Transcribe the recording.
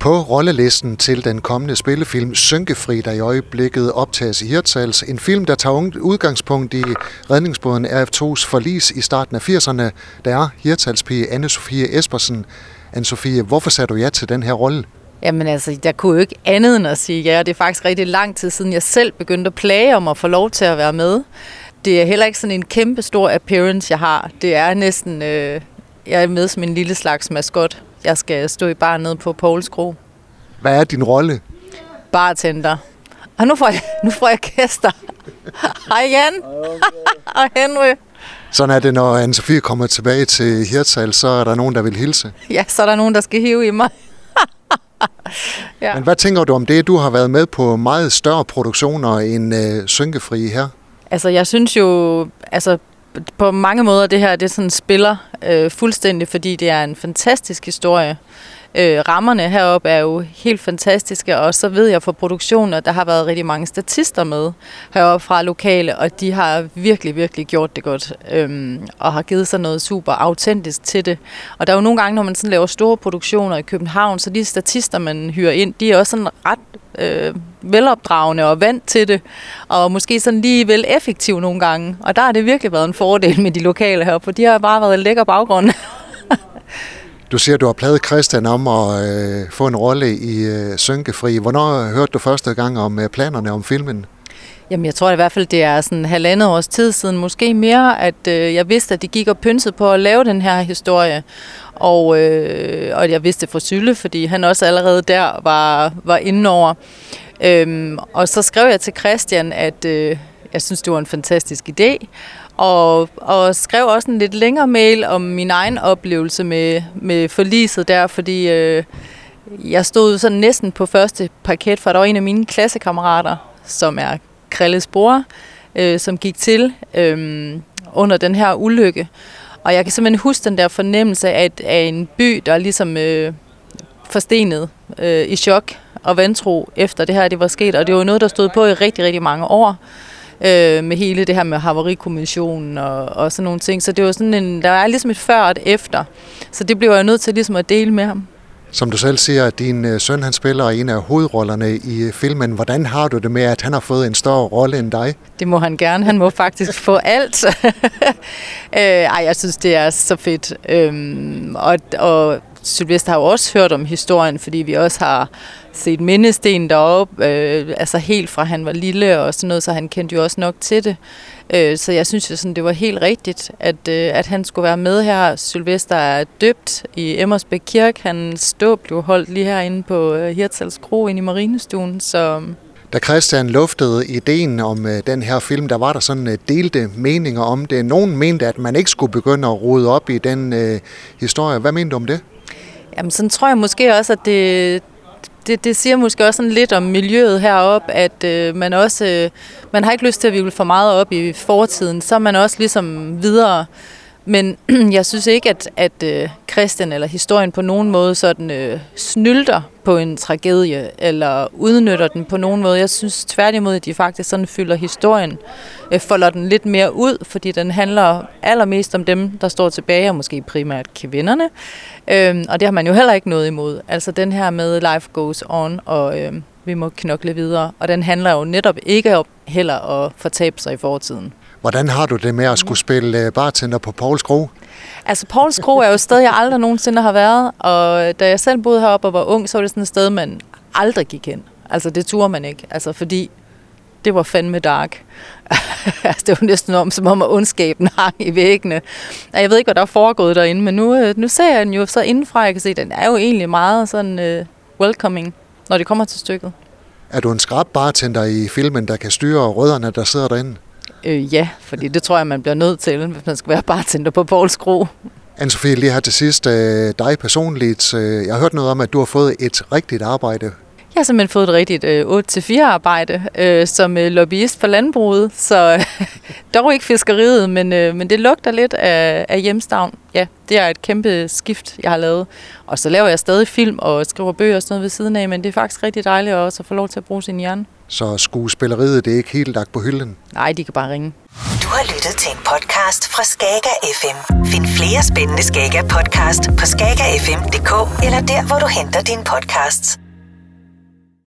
På rollelisten til den kommende spillefilm Synkefri, der i øjeblikket optages i Hirtshals, en film, der tager udgangspunkt i redningsbåden RF2's forlis i starten af 80'erne, der er Hirtshalspige Anne-Sophie Espersen. Anne-Sophie, hvorfor sagde du ja til den her rolle? Jamen altså, jeg kunne jo ikke andet end at sige ja, det er faktisk rigtig lang tid siden, jeg selv begyndte at plage om at få lov til at være med. Det er heller ikke sådan en kæmpe stor appearance, jeg har. Det er næsten, øh, jeg er med som en lille slags maskot. Jeg skal stå i bar nede på Pauls Kro. Hvad er din rolle? Bartender. Og nu får jeg, nu får jeg gæster. Hej Jan. og Henry. Sådan er det, når Anne-Sophie kommer tilbage til Hirtshals, så er der nogen, der vil hilse. Ja, så er der nogen, der skal hive i mig. ja. Men hvad tænker du om det? Du har været med på meget større produktioner end øh, Synkefri her. Altså, jeg synes jo, altså, på mange måder det her, det sådan spiller øh, fuldstændig, fordi det er en fantastisk historie. Øh, rammerne heroppe er jo helt fantastiske, og så ved jeg fra produktionen, at der har været rigtig mange statister med heroppe fra lokale, og de har virkelig, virkelig gjort det godt, øh, og har givet sig noget super autentisk til det. Og der er jo nogle gange, når man sådan laver store produktioner i København, så de statister, man hyrer ind, de er også sådan ret øh, velopdragende og vant til det, og måske sådan lige vel effektiv nogle gange. Og der har det virkelig været en fordel med de lokale heroppe, for de har bare været lækker baggrund. Du siger, at du har pladet Christian om at øh, få en rolle i øh, Synkefri. Hvornår hørte du første gang om øh, planerne om filmen? Jamen, jeg tror i hvert fald, det er sådan halvandet års tid siden, måske mere, at øh, jeg vidste, at de gik og pynsede på at lave den her historie. Og, øh, og jeg vidste det fra Sylle, fordi han også allerede der var, var inde over. Øhm, og så skrev jeg til Christian, at øh, jeg synes, det var en fantastisk idé. Og, og skrev også en lidt længere mail om min egen oplevelse med, med forliset der, fordi øh, jeg stod sådan næsten på første parket, for der var en af mine klassekammerater, som er Krilles bror, øh, som gik til øh, under den her ulykke. Og jeg kan simpelthen huske den der fornemmelse af, af en by, der er ligesom øh, forstenet øh, i chok og vantro efter det her, det var sket. Og det var noget, der stod på i rigtig, rigtig mange år øh, med hele det her med Havarikommissionen og, og sådan nogle ting. Så det var sådan en, der er ligesom et før og et efter. Så det blev jeg nødt til ligesom at dele med ham. Som du selv siger, at din øh, søn han spiller en af hovedrollerne i øh, filmen. Hvordan har du det med, at han har fået en større rolle end dig? Det må han gerne. Han må faktisk få alt. øh, ej, jeg synes, det er så fedt. Øhm, og, og Sylvester har jo også hørt om historien, fordi vi også har set mindesten deroppe, øh, altså helt fra han var lille og sådan noget, så han kendte jo også nok til det. Øh, så jeg synes jo sådan, det var helt rigtigt, at, øh, at han skulle være med her. Sylvester er døbt i Emmersbæk Kirke. Han stod blev holdt lige herinde på øh, Hirtshals Kro inde i Marinestuen, så... Øhm. Da Christian luftede ideen om øh, den her film, der var der sådan øh, delte meninger om det. Nogen mente, at man ikke skulle begynde at rode op i den øh, historie. Hvad mente du om det? Jamen, sådan tror jeg måske også, at det, det, det siger måske også sådan lidt om miljøet heroppe, at øh, man også øh, man har ikke lyst til at vi vil for meget op i fortiden, så er man også ligesom videre. Men jeg synes ikke, at, at øh, Christian eller historien på nogen måde sådan øh, snylder på en tragedie, eller udnytter den på nogen måde. Jeg synes tværtimod, at de faktisk sådan fylder historien, øh, folder den lidt mere ud, fordi den handler allermest om dem, der står tilbage, og måske primært kvinderne. Øh, og det har man jo heller ikke noget imod. Altså den her med life goes on, og øh, vi må knokle videre. Og den handler jo netop ikke om heller at fortabe sig i fortiden. Hvordan har du det med at skulle spille øh, bartender på Pauls Kro? Altså, Pauls Kro er jo et sted, jeg aldrig nogensinde har været, og da jeg selv boede heroppe og var ung, så var det sådan et sted, man aldrig gik hen. Altså, det turde man ikke, altså, fordi det var fandme dark. altså, det var næsten om, som om at ondskaben hang i væggene. Jeg ved ikke, hvad der er foregået derinde, men nu, øh, nu ser jeg den jo så indenfra. Jeg kan se, at den er jo egentlig meget sådan uh, welcoming, når det kommer til stykket. Er du en skrab bartender i filmen, der kan styre rødderne, der sidder derinde? Øh, ja, fordi det tror jeg, man bliver nødt til, hvis man skal være bartender på Pauls Kro. Anne-Sophie, lige her til sidst, øh, dig personligt. Øh, jeg har hørt noget om, at du har fået et rigtigt arbejde. Jeg har simpelthen fået et rigtigt øh, 8-4 arbejde øh, som øh, lobbyist for landbruget, så dog ikke fiskeriet, men, øh, men det lugter lidt af, af hjemstavn. Ja, det er et kæmpe skift, jeg har lavet. Og så laver jeg stadig film og skriver bøger og sådan noget ved siden af, men det er faktisk rigtig dejligt også at få lov til at bruge sin hjerne. Så skuespilleriet, det er ikke helt lagt på hylden? Nej, de kan bare ringe. Du har lyttet til en podcast fra Skager FM. Find flere spændende Skager podcast på skagerfm.dk eller der, hvor du henter dine podcasts.